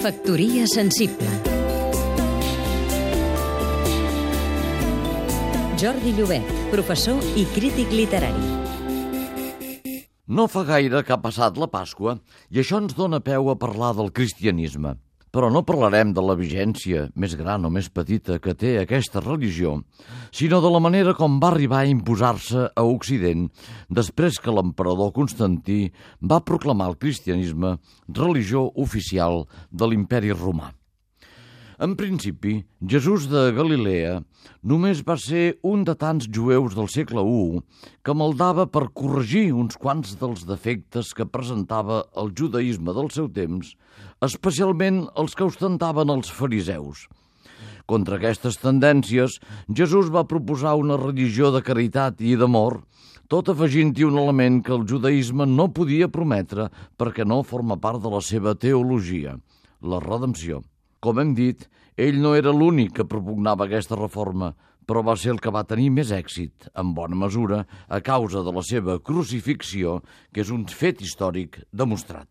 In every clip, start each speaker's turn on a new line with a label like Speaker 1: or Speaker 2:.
Speaker 1: Factoria sensible Jordi Llobet, professor i crític literari.
Speaker 2: No fa gaire que ha passat la Pasqua i això ens dona peu a parlar del cristianisme. Però no parlarem de la vigència més gran o més petita que té aquesta religió, sinó de la manera com va arribar a imposar-se a Occident després que l'emperador Constantí va proclamar el cristianisme religió oficial de l'imperi romà. En principi, Jesús de Galilea només va ser un de tants jueus del segle I que maldava per corregir uns quants dels defectes que presentava el judaïsme del seu temps, especialment els que ostentaven els fariseus. Contra aquestes tendències, Jesús va proposar una religió de caritat i d'amor, tot afegint-hi un element que el judaïsme no podia prometre perquè no forma part de la seva teologia, la redempció. Com hem dit, ell no era l'únic que propugnava aquesta reforma, però va ser el que va tenir més èxit, en bona mesura, a causa de la seva crucifixió, que és un fet històric demostrat.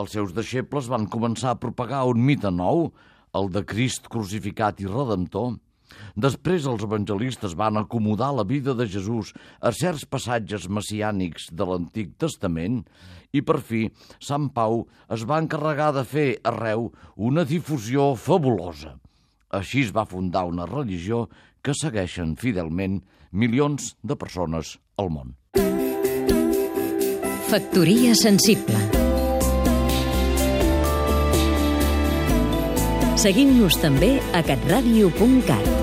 Speaker 2: Els seus deixebles van començar a propagar un mite nou, el de Crist crucificat i redemptor, Després els evangelistes van acomodar la vida de Jesús a certs passatges messiànics de l'Antic Testament i per fi Sant Pau es va encarregar de fer arreu una difusió fabulosa. Així es va fundar una religió que segueixen fidelment milions de persones al món.
Speaker 1: Factoria sensible Seguim-nos també a catradio.cat